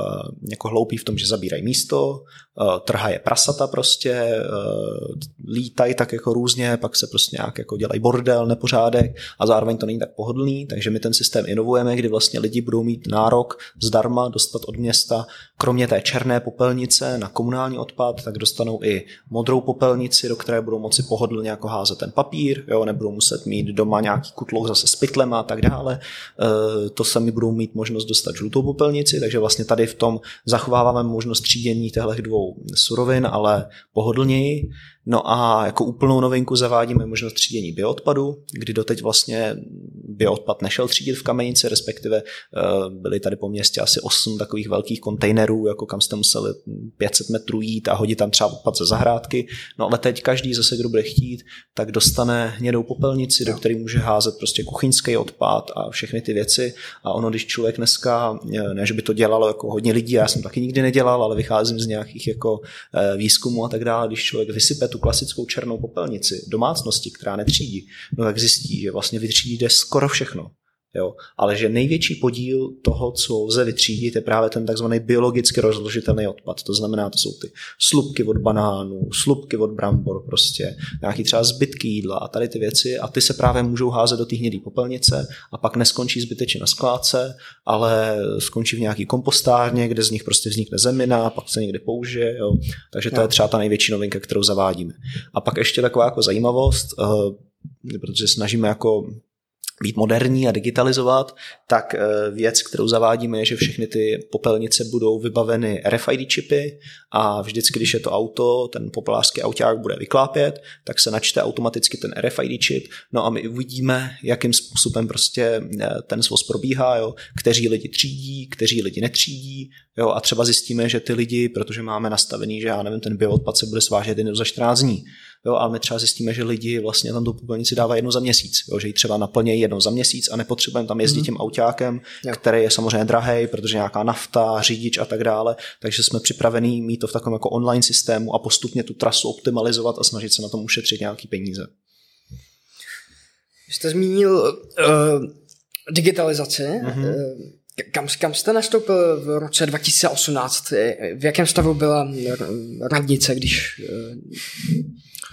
jako hloupí v tom, že zabírají místo, uh, trhají prasata prostě, uh, lítají tak jako různě, pak se prostě nějak jako dělají bordel, nepořádek a zároveň to není tak pohodlný, takže my ten systém inovujeme, kdy vlastně lidi budou mít nárok zdarma dostat od města, kromě té černé popelnice na komunální odpad, tak dostanou i modrou popelnici, do které budou moci pohodlně jako házet ten papír, jo, nebudou muset mít doma nějaký kutlouk zase s pytlem a tak dále. E, to sami budou mít možnost dostat žlutou popelnici, takže vlastně tady v tom zachováváme možnost třídění těchto dvou surovin, ale pohodlněji. No a jako úplnou novinku zavádíme možnost třídění bioodpadu, kdy doteď vlastně bioodpad nešel třídit v kamenici, respektive eh, byly tady po městě asi 8 takových velkých kontejnerů, jako kam jste museli 500 metrů jít a hodit tam třeba odpad ze zahrádky. No ale teď každý zase, kdo bude chtít, tak dostane hnědou popelnici, do které může házet prostě kuchyňský odpad a všechny ty věci. A ono, když člověk dneska, eh, ne, že by to dělalo jako hodně lidí, já jsem taky nikdy nedělal, ale vycházím z nějakých jako eh, výzkumů a tak dále, když člověk vysype tu klasickou černou popelnici domácnosti, která netřídí, no tak zjistí, že vlastně vytřídí skoro všechno. Jo? Ale že největší podíl toho, co lze vytřídit, je právě ten takzvaný biologicky rozložitelný odpad. To znamená, to jsou ty slupky od banánů, slupky od brambor, prostě nějaký třeba zbytky jídla a tady ty věci a ty se právě můžou házet do té hnědé popelnice a pak neskončí zbytečně na skládce, ale skončí v nějaký kompostárně, kde z nich prostě vznikne zemina, pak se někde použije. Jo? Takže to je třeba ta největší novinka, kterou zavádíme. A pak ještě taková jako zajímavost, eh, protože snažíme jako být moderní a digitalizovat, tak eh, věc, kterou zavádíme, je, že všechny ty popelnice budou vybaveny RFID čipy a vždycky, když je to auto, ten populářský auták bude vyklápět, tak se načte automaticky ten RFID čip, no a my uvidíme, jakým způsobem prostě eh, ten svoz probíhá, jo, kteří lidi třídí, kteří lidi netřídí, jo, a třeba zjistíme, že ty lidi, protože máme nastavený, že já nevím, ten bioodpad se bude svážet jen za 14 dní, jo, ale my třeba zjistíme, že lidi vlastně tam tu popelnici dávají jednou za měsíc, jo, že ji třeba naplnějí jednou za měsíc a nepotřebujeme tam jezdit mm. tím autákem, jo. který je samozřejmě drahý, protože nějaká nafta, řidič a tak dále, takže jsme připravení mít to v takovém jako online systému a postupně tu trasu optimalizovat a snažit se na tom ušetřit nějaký peníze. Jste zmínil uh, digitalizaci. Mm-hmm. Uh, kam, kam jste nastoupil v roce 2018? V jakém stavu byla radnice, když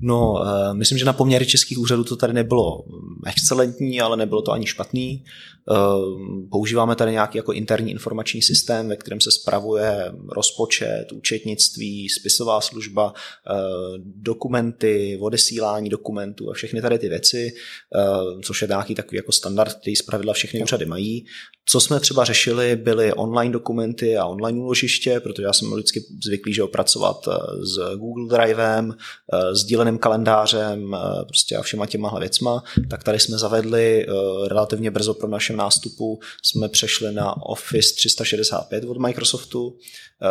No, uh, myslím, že na poměry českých úřadů to tady nebylo excelentní, ale nebylo to ani špatný. Uh, používáme tady nějaký jako interní informační systém, ve kterém se spravuje rozpočet, účetnictví, spisová služba, uh, dokumenty, odesílání dokumentů a všechny tady ty věci, což je nějaký takový jako standard, který zpravidla všechny úřady mají. Co jsme třeba řešili, byly online dokumenty a online úložiště, protože já jsem vždycky zvyklý, že pracovat s Google Drivem, sdíleným kalendářem prostě a všema těma věcma, tak tady jsme zavedli relativně brzo pro našem nástupu, jsme přešli na Office 365 od Microsoftu,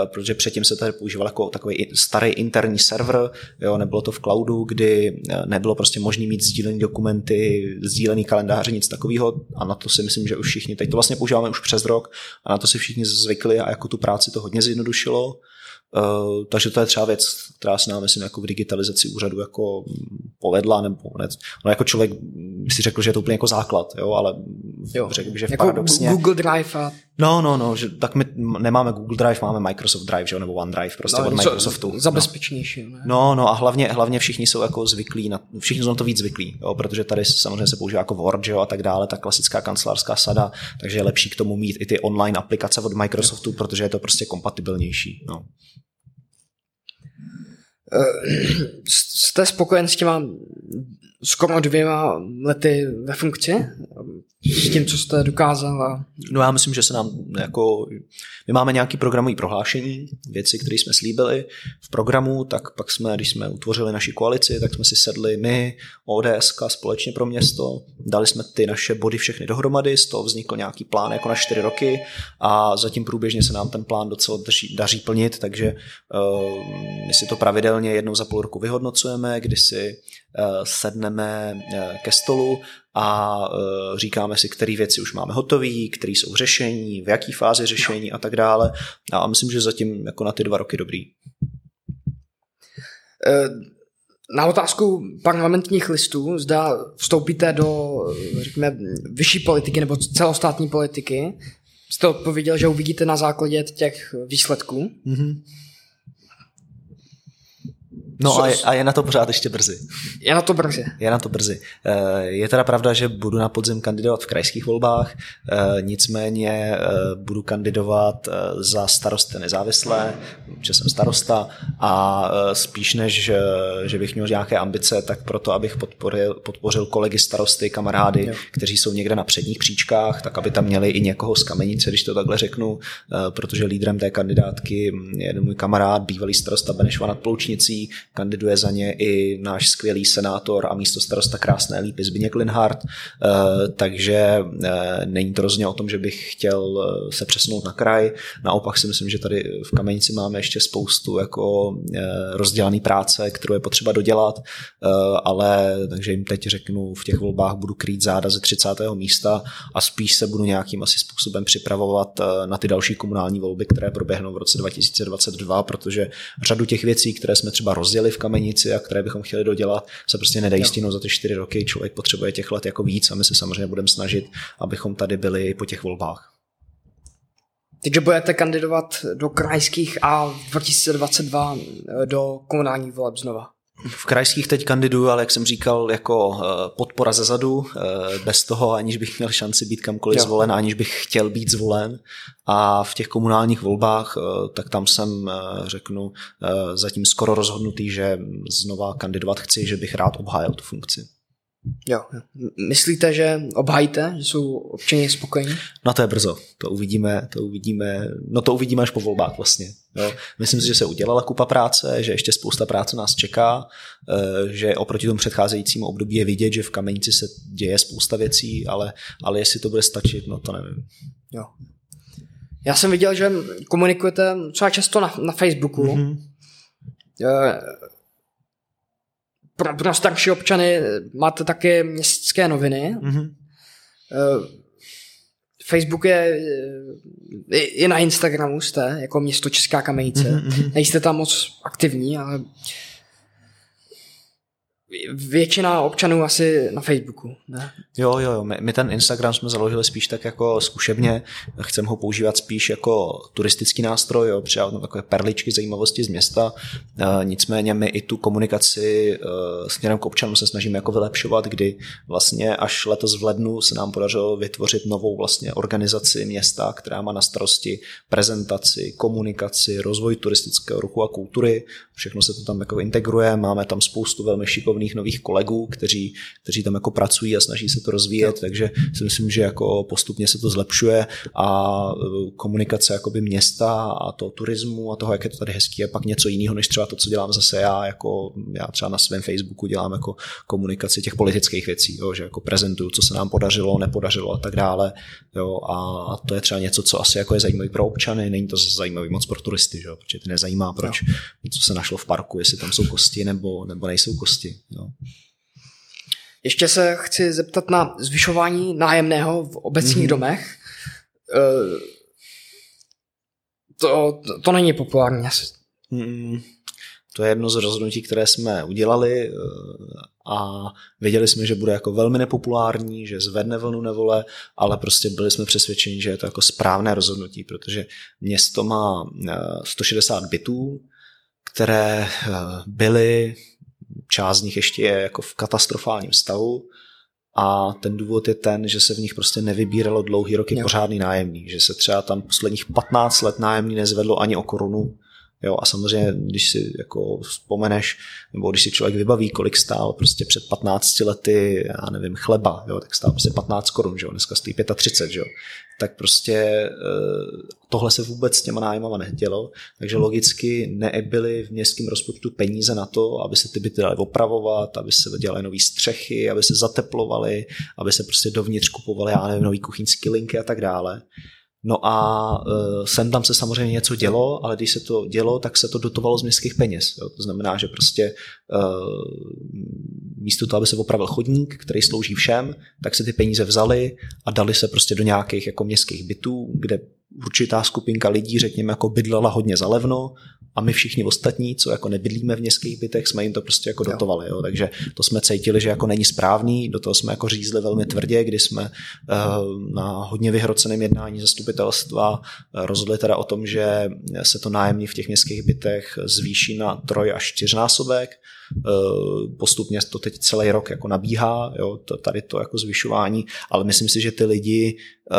protože předtím se tady používal jako takový starý interní server, jo, nebylo to v cloudu, kdy nebylo prostě možné mít sdílené dokumenty, sdílený kalendáře, nic takového a na to si myslím, že už všichni, teď to vlastně používáme už přes rok a na to si všichni zvykli a jako tu práci to hodně zjednodušilo. Uh, takže to je třeba věc, která se nám, myslím, jako v digitalizaci úřadu jako povedla, nebo ne, no jako člověk si řekl, že je to úplně jako základ, jo, ale jo. řekl bych, že jako paradoxně... Google Drive a... No, no, no, že, tak my nemáme Google Drive, máme Microsoft Drive, že jo, nebo OneDrive, prostě no, od Microsoftu. Za bezpečnější. No. no, no a hlavně, hlavně všichni jsou jako zvyklí, na, všichni jsou na to víc zvyklí, jo, protože tady samozřejmě se používá jako Word, že jo, a tak dále, ta klasická kancelářská sada, takže je lepší k tomu mít i ty online aplikace od Microsoftu, protože je to prostě kompatibilnější, no. Eh, jste spokojen s těma skoro dvěma lety ve funkci s tím, co jste dokázal? No já myslím, že se nám jako, my máme nějaký programový prohlášení, věci, které jsme slíbili v programu, tak pak jsme, když jsme utvořili naši koalici, tak jsme si sedli my, ODS společně pro město, dali jsme ty naše body všechny dohromady, z toho vznikl nějaký plán jako na čtyři roky a zatím průběžně se nám ten plán docela daří, daří plnit, takže uh, my si to pravidelně jednou za půl roku vyhodnocujeme, kdy si uh, sedneme uh, ke stolu a uh, říkáme si, které věci už máme hotové, které jsou řešení, v jaký fázi řešení a tak dále. A myslím, že zatím jako na ty dva roky dobrý. Na otázku parlamentních listů, zda vstoupíte do, řekněme, vyšší politiky nebo celostátní politiky, jste odpověděl, že uvidíte na základě těch výsledků. Mm-hmm. No a je, a je na to pořád ještě brzy. Je na to brzy. Je na to brzy. Eh, je teda pravda, že budu na podzim kandidovat v krajských volbách, eh, nicméně eh, budu kandidovat za starosty nezávislé, že jsem starosta a spíš než, že bych měl nějaké ambice, tak proto, abych podporil, podpořil kolegy starosty, kamarády, jo. kteří jsou někde na předních příčkách, tak aby tam měli i někoho z kamenice, když to takhle řeknu, protože lídrem té kandidátky je jeden můj kamarád, bývalý starosta Benešova nad Ploučnicí, kandiduje za ně i náš skvělý senátor a místo starosta Krásné lípy Zbigněk Linhardt, eh, takže eh, není to rozhodně o tom, že bych chtěl eh, se přesunout na kraj, naopak si myslím, že tady v Kamenici máme ještě spoustu jako rozdělaný práce, kterou je potřeba dodělat, ale takže jim teď řeknu, v těch volbách budu krýt záda ze 30. místa a spíš se budu nějakým asi způsobem připravovat na ty další komunální volby, které proběhnou v roce 2022, protože řadu těch věcí, které jsme třeba rozdělili v kamenici a které bychom chtěli dodělat, se prostě nedají stihnout za ty čtyři roky. Člověk potřebuje těch let jako víc a my se samozřejmě budeme snažit, abychom tady byli po těch volbách. Takže budete kandidovat do krajských a 2022 eh, do komunálních voleb znova. V krajských teď kandiduju, ale jak jsem říkal, jako eh, podpora ze zadu, eh, bez toho, aniž bych měl šanci být kamkoliv jo. zvolen, aniž bych chtěl být zvolen. A v těch komunálních volbách, eh, tak tam jsem, řeknu, zatím skoro rozhodnutý, že znova kandidovat chci, že bych rád obhájil tu funkci. Jo. Myslíte, že obhajíte, že jsou občané spokojení? No to je brzo, to uvidíme, to uvidíme, no to uvidíme až po volbách vlastně. Jo. Myslím si, že se udělala kupa práce, že ještě spousta práce nás čeká, eh, že oproti tomu předcházejícímu období je vidět, že v Kamenici se děje spousta věcí, ale, ale jestli to bude stačit, no to nevím. Jo. Já jsem viděl, že komunikujete třeba často na, na Facebooku. Mm-hmm pro, pro starší občany máte také městské noviny. Mm-hmm. Facebook je i na Instagramu jste, jako město Česká kamenice. Mm-hmm. Nejste tam moc aktivní, ale většina občanů asi na Facebooku. Ne? Jo, jo, jo. My, my ten Instagram jsme založili spíš tak jako zkušebně. Chceme ho používat spíš jako turistický nástroj, jo, přidávat tam takové perličky zajímavosti z města. E, nicméně my i tu komunikaci e, směrem k občanům se snažíme jako vylepšovat, kdy vlastně až letos v lednu se nám podařilo vytvořit novou vlastně organizaci města, která má na starosti prezentaci, komunikaci, rozvoj turistického ruchu a kultury. Všechno se to tam jako integruje. Máme tam spoustu velmi šikovných šikovných nových kolegů, kteří, kteří tam jako pracují a snaží se to rozvíjet, takže si myslím, že jako postupně se to zlepšuje a e, komunikace jakoby města a toho turismu a toho, jak je to tady hezký, je pak něco jiného, než třeba to, co dělám zase já, jako já třeba na svém Facebooku dělám jako komunikaci těch politických věcí, jo, že jako prezentuju, co se nám podařilo, nepodařilo a tak dále. Jo, a to je třeba něco, co asi jako je zajímavé pro občany, není to zajímavé moc pro turisty, že jo, protože ty nezajímá, proč, jo. co se našlo v parku, jestli tam jsou kosti nebo, nebo nejsou kosti. No. Ještě se chci zeptat na zvyšování nájemného v obecních mm-hmm. domech. E, to, to, to není populární asi. Mm, to je jedno z rozhodnutí, které jsme udělali e, a věděli jsme, že bude jako velmi nepopulární, že zvedne vlnu nevole, ale prostě byli jsme přesvědčeni, že je to jako správné rozhodnutí, protože město má 160 e, bytů, které byly část z nich ještě je jako v katastrofálním stavu a ten důvod je ten, že se v nich prostě nevybíralo dlouhý roky jo. pořádný nájemný, že se třeba tam posledních 15 let nájemný nezvedlo ani o korunu Jo, a samozřejmě, když si jako vzpomeneš, nebo když si člověk vybaví, kolik stál prostě před 15 lety, já nevím, chleba, jo, tak stál prostě 15 korun, že jo, dneska stojí 35, že jo, tak prostě eh, tohle se vůbec s těma nájmama nedělo, takže logicky nebyly v městském rozpočtu peníze na to, aby se ty byty daly opravovat, aby se dělaly nové střechy, aby se zateplovaly, aby se prostě dovnitř kupovaly, já nevím, nový kuchyňský linky a tak dále. No a uh, sem tam se samozřejmě něco dělo, ale když se to dělo, tak se to dotovalo z městských peněz. Jo. To znamená, že prostě uh, místo toho, aby se opravil chodník, který slouží všem, tak se ty peníze vzali a dali se prostě do nějakých jako městských bytů, kde určitá skupinka lidí, řekněme, jako bydlela hodně zalevno a my všichni ostatní, co jako nebydlíme v městských bytech, jsme jim to prostě jako dotovali. Jo. Takže to jsme cítili, že jako není správný, do toho jsme jako řízli velmi tvrdě, kdy jsme uh, na hodně vyhroceném jednání zastupitelstva eh, rozhodli teda o tom, že se to nájemní v těch městských bytech zvýší na troj až čtyřnásobek, Eh, postupně to teď celý rok jako nabíhá, jo, tady to jako zvyšování, ale myslím si, že ty lidi eh,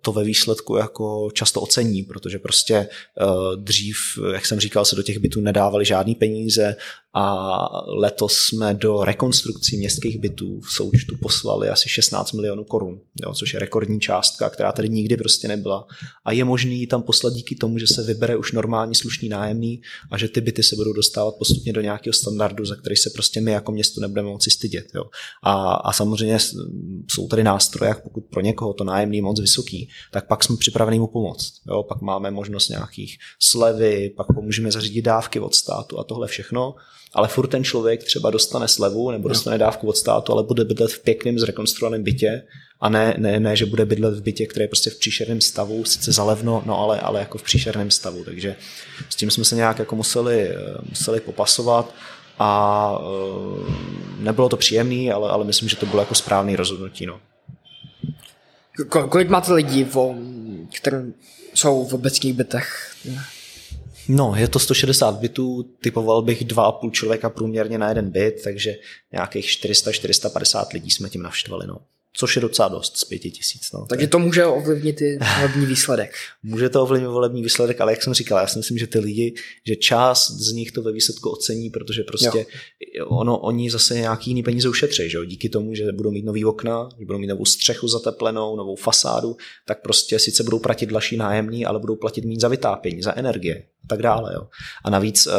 to ve výsledku jako často ocení, protože prostě eh, dřív, jak jsem říkal, se do těch bytů nedávali žádný peníze, a letos jsme do rekonstrukcí městských bytů v součtu poslali asi 16 milionů korun, jo, což je rekordní částka, která tady nikdy prostě nebyla. A je možný tam poslat díky tomu, že se vybere už normální slušný nájemný a že ty byty se budou dostávat postupně do nějakého standardu, za který se prostě my jako město nebudeme moci stydět. Jo. A, a samozřejmě jsou tady nástroje, jak pokud pro někoho to nájemný je moc vysoký, tak pak jsme připraveni mu pomoct. Jo. Pak máme možnost nějakých slevy, pak pomůžeme zařídit dávky od státu a tohle všechno ale furt ten člověk třeba dostane slevu nebo dostane dávku od státu, ale bude bydlet v pěkným zrekonstruovaném bytě a ne, ne, ne, že bude bydlet v bytě, který je prostě v příšerném stavu, sice zalevno, no ale, ale jako v příšerném stavu, takže s tím jsme se nějak jako museli, museli popasovat a eh, nebylo to příjemné, ale, ale myslím, že to bylo jako správný rozhodnutí. No. Kolik máte lidí, které jsou v obecních bytech? No, je to 160 bytů, typoval bych 2,5 člověka průměrně na jeden byt, takže nějakých 400-450 lidí jsme tím navštvali. No což je docela dost z pěti tisíc. No. Takže to může ovlivnit i volební výsledek. [laughs] může to ovlivnit volební výsledek, ale jak jsem říkal, já si myslím, že ty lidi, že část z nich to ve výsledku ocení, protože prostě jo. ono, oni zase nějaký jiný peníze ušetří, že jo? díky tomu, že budou mít nový okna, že budou mít novou střechu zateplenou, novou fasádu, tak prostě sice budou platit dlaší nájemní, ale budou platit méně za vytápění, za energie a tak dále. Jo. A navíc uh,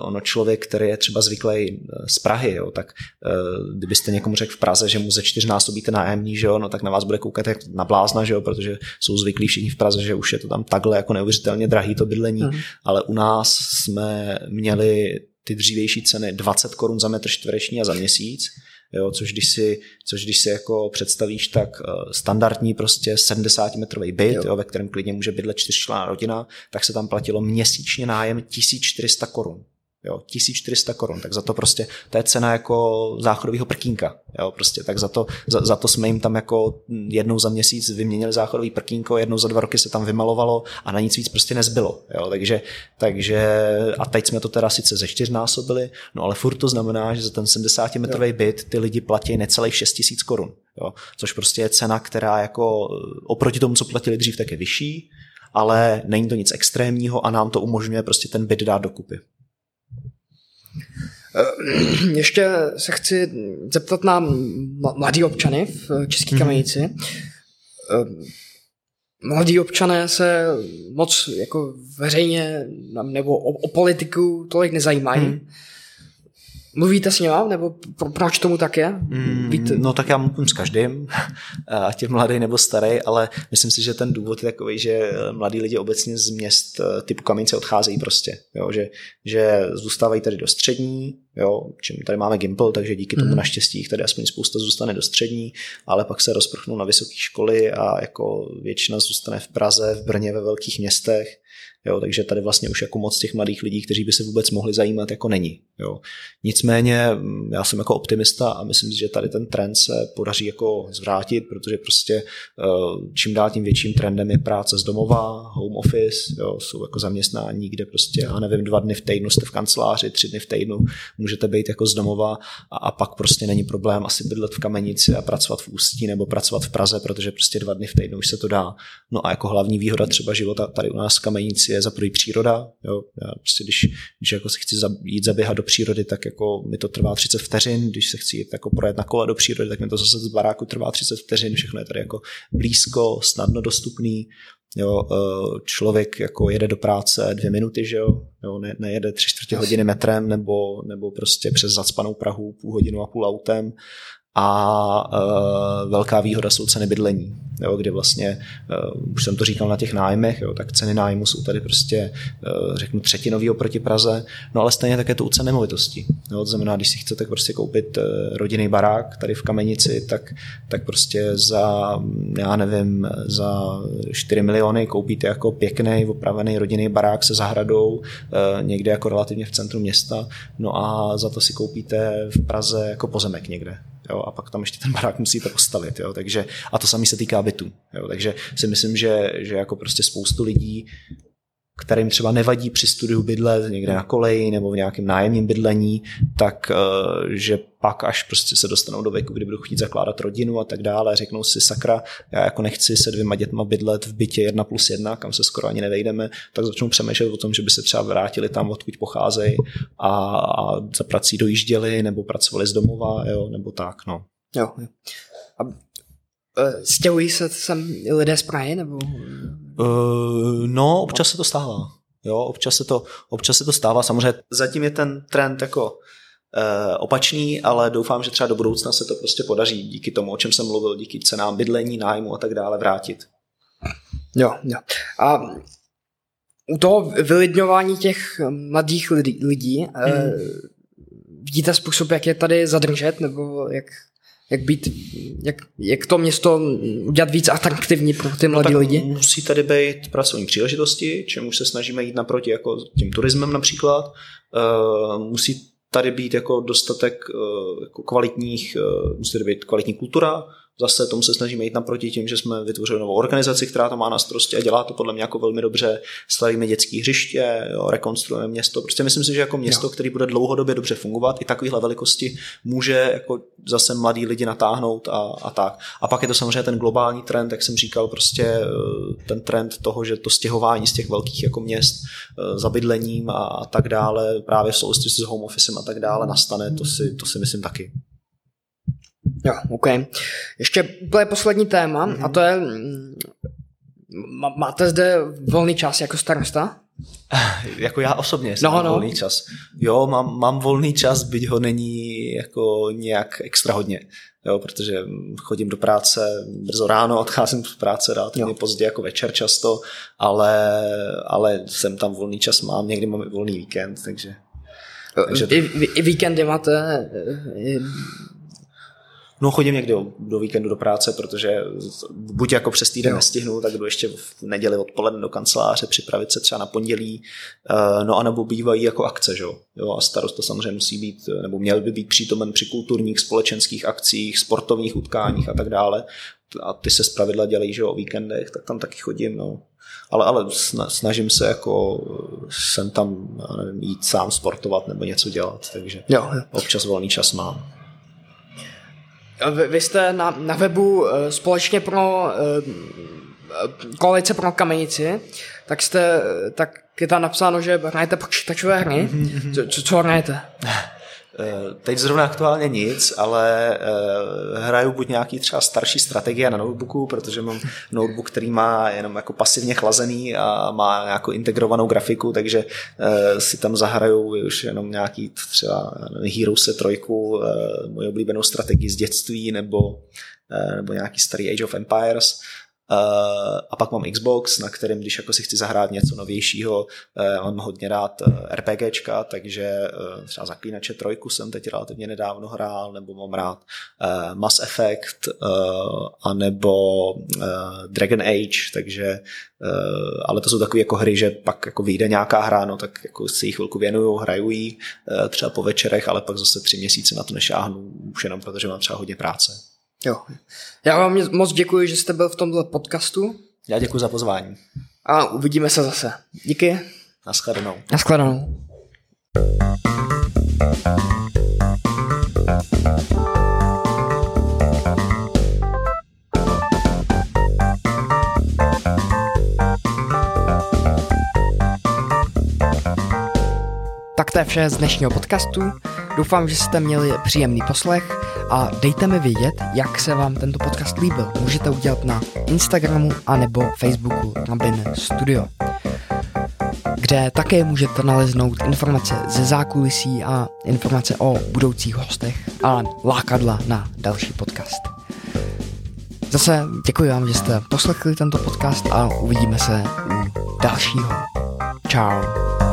ono člověk, který je třeba zvyklý eh, z Prahy, jo, tak uh, kdybyste někomu řekl v Praze, že mu ze čtyřnásobíte nájemní, že jo, no, tak na vás bude koukat jak na blázna, že jo, protože jsou zvyklí všichni v Praze, že už je to tam takhle jako neuvěřitelně drahý to bydlení, mm. ale u nás jsme měli ty dřívější ceny 20 korun za metr čtvereční a za měsíc, jo, což když si, což když si jako představíš, tak eh, standardní prostě 70 metrový byt, jo. Jo, ve kterém klidně může bydlet čtyřčlenná rodina, tak se tam platilo měsíčně nájem 1400 korun. Jo, 1400 korun, tak za to prostě, to je cena jako záchodového prkínka, jo, prostě, tak za to, za, za, to jsme jim tam jako jednou za měsíc vyměnili záchodový prkínko, jednou za dva roky se tam vymalovalo a na nic víc prostě nezbylo, jo, takže, takže a teď jsme to teda sice ze čtyřnásobili, no ale furt to znamená, že za ten 70 metrový byt ty lidi platí necelých 6 tisíc korun, jo, což prostě je cena, která jako oproti tomu, co platili dřív, tak je vyšší, ale není to nic extrémního a nám to umožňuje prostě ten byt dát dokupy. Eh, [clears throat] ještě se chci zeptat na mladí občany v České mhm. kamenici. Mm-hmm. Mladí občané se moc jako veřejně nebo o, o politiku tolik nezajímají. Mm. Mluvíte s ním, nebo proč tomu tak je? Mm, Víte? No tak já mluvím s každým, [laughs] ať je mladý nebo starý, ale myslím si, že ten důvod je takový, že mladí lidi obecně z měst eh, typu Kamenice odcházejí prostě, jo, že, že zůstávají tady do střední, jo, čím tady máme Gimple, takže díky tomu mm. naštěstí jich tady aspoň spousta zůstane do střední, ale pak se rozprchnou na vysoké školy a jako většina zůstane v Praze, v Brně, ve velkých městech Jo, takže tady vlastně už jako moc těch mladých lidí, kteří by se vůbec mohli zajímat, jako není. Jo. Nicméně mm, já jsem jako optimista a myslím si, že tady ten trend se podaří jako zvrátit, protože prostě eh, čím dál tím větším trendem je práce z domova, home office, jo, jsou jako zaměstnání, kde prostě, já nevím, dva dny v týdnu jste v kanceláři, tři dny v týdnu můžete být jako z domova a, a pak prostě není problém asi bydlet v Kamenici a pracovat v Ústí nebo pracovat v Praze, protože prostě dva dny v týdnu už se to dá. No a jako hlavní výhoda třeba života tady u nás v je za prvý příroda. Jo? Já prostě když, když jako se chci jít zaběhat do přírody, tak jako mi to trvá 30 vteřin, když se chci jít jako projet na kole do přírody, tak mi to zase z baráku trvá 30 vteřin, všechno je tady jako blízko, snadno dostupný. Jo, e, člověk jako jede do práce dvě minuty, že jo, jo ne, nejede tři čtvrtě hodiny metrem nebo, nebo prostě přes zacpanou Prahu půl hodinu a půl autem a uh, velká výhoda jsou ceny bydlení, jo, kde vlastně, uh, už jsem to říkal na těch nájmech, jo, tak ceny nájmu jsou tady prostě, uh, řeknu, třetinový oproti Praze, no ale stejně také to u cen nemovitosti. Jo, to znamená, když si chcete prostě koupit uh, rodinný barák tady v Kamenici, tak, tak prostě za, já nevím, za 4 miliony koupíte jako pěkný, opravený rodinný barák se zahradou, uh, někde jako relativně v centru města, no a za to si koupíte v Praze jako pozemek někde jo, a pak tam ještě ten barák musíte postavit, jo, takže, a to samé se týká bytu, jo, takže si myslím, že, že jako prostě spoustu lidí kterým třeba nevadí při studiu bydlet někde na koleji nebo v nějakém nájemním bydlení, tak eh, že pak až prostě se dostanou do věku, kdy budou chtít zakládat rodinu a tak dále, řeknou si sakra, já jako nechci se dvěma dětma bydlet v bytě jedna plus jedna, kam se skoro ani nevejdeme, tak začnou přemýšlet o tom, že by se třeba vrátili tam, odkud pocházejí a, a za prací dojížděli nebo pracovali z domova, jo, nebo tak, no. Jo. A stěhují se sem lidé z Prahy, nebo Uh, no, občas se to stává. Jo, občas se to, občas se to stává. Samozřejmě zatím je ten trend jako uh, opačný, ale doufám, že třeba do budoucna se to prostě podaří díky tomu, o čem jsem mluvil, díky cenám bydlení, nájmu a tak dále vrátit. Jo, jo. A u toho vylidňování těch mladých lidí, lidí mm. uh, vidíte způsob, jak je tady zadržet, nebo jak jak být, jak, jak to město udělat víc atraktivní pro ty mladé no lidi? Musí tady být pracovní příležitosti, čemu se snažíme jít naproti jako tím turismem například. Uh, musí tady být jako dostatek uh, jako kvalitních, uh, musí tady být kvalitní kultura, Zase tomu se snažíme jít naproti tím, že jsme vytvořili novou organizaci, která to má na starosti a dělá to podle mě jako velmi dobře. Stavíme dětské hřiště, jo, rekonstruujeme město. Prostě myslím si, že jako město, jo. který bude dlouhodobě dobře fungovat, i takovéhle velikosti může jako zase mladí lidi natáhnout a, a tak. A pak je to samozřejmě ten globální trend, jak jsem říkal, prostě eh, ten trend toho, že to stěhování z těch velkých jako měst eh, za bydlením a, a tak dále, právě v souvislosti s home officem a tak dále nastane, to si, to si myslím taky. Jo, OK. Ještě úplně poslední téma mm-hmm. a to je, mm, máte zde volný čas jako starosta? [laughs] jako já osobně jsem no, no. volný čas. Jo, mám, mám volný čas, byť ho není jako nějak extra hodně. Jo, protože chodím do práce brzo ráno, odcházím z práce relativně pozdě, jako večer často, ale, ale jsem tam volný čas mám, někdy mám i volný víkend, takže... takže to... I, I víkendy máte No chodím někdy do víkendu do práce, protože buď jako přes týden jo. nestihnu, tak jdu ještě v neděli odpoledne do kanceláře připravit se třeba na pondělí, eh, no a nebo bývají jako akce, že? jo, a starosta samozřejmě musí být, nebo měl by být přítomen při kulturních, společenských akcích, sportovních utkáních a tak dále, a ty se zpravidla dělají, že o víkendech, tak tam taky chodím, no. Ale, ale snažím se jako sem tam, nevím, jít sám sportovat nebo něco dělat, takže jo. občas volný čas mám. Vy, vy jste na, na webu uh, společně pro uh, koalice pro kamenici, tak jste, tak je tam napsáno, že hrajete počítačové hry. Mm-hmm. Co, co, co hrajete? [laughs] Eh, teď zrovna aktuálně nic, ale uh, hraju buď nějaký třeba starší strategie na notebooku, protože mám notebook, který má jenom jako pasivně chlazený a má nějakou integrovanou grafiku, takže uh, si tam zahraju už jenom nějaký třeba Heroes 3, uh, moji oblíbenou strategii z dětství nebo, nebo nějaký starý Age of Empires. Uh, a pak mám Xbox, na kterém, když jako si chci zahrát něco novějšího, uh, mám hodně rád uh, RPGčka, takže třeba Zaklínače trojku jsem teď relativně nedávno hrál, nebo mám rád Mass Effect, anebo Dragon Age, takže ale to jsou takové jako hry, že pak jako vyjde nějaká hra, no tak jako si jich chvilku věnuju, hraju jí třeba po večerech, ale pak zase tři měsíce na to nešáhnu, už jenom protože mám třeba hodně práce. Jo. Já vám moc děkuji, že jste byl v tomto podcastu. Já děkuji za pozvání. A uvidíme se zase. Díky. Naschledanou. Naschledanou. Tak to je vše z dnešního podcastu. Doufám, že jste měli příjemný poslech a dejte mi vědět, jak se vám tento podcast líbil. Můžete udělat na Instagramu anebo Facebooku Rabin Studio kde také můžete naleznout informace ze zákulisí a informace o budoucích hostech a lákadla na další podcast. Zase děkuji vám, že jste poslechli tento podcast a uvidíme se u dalšího. Ciao.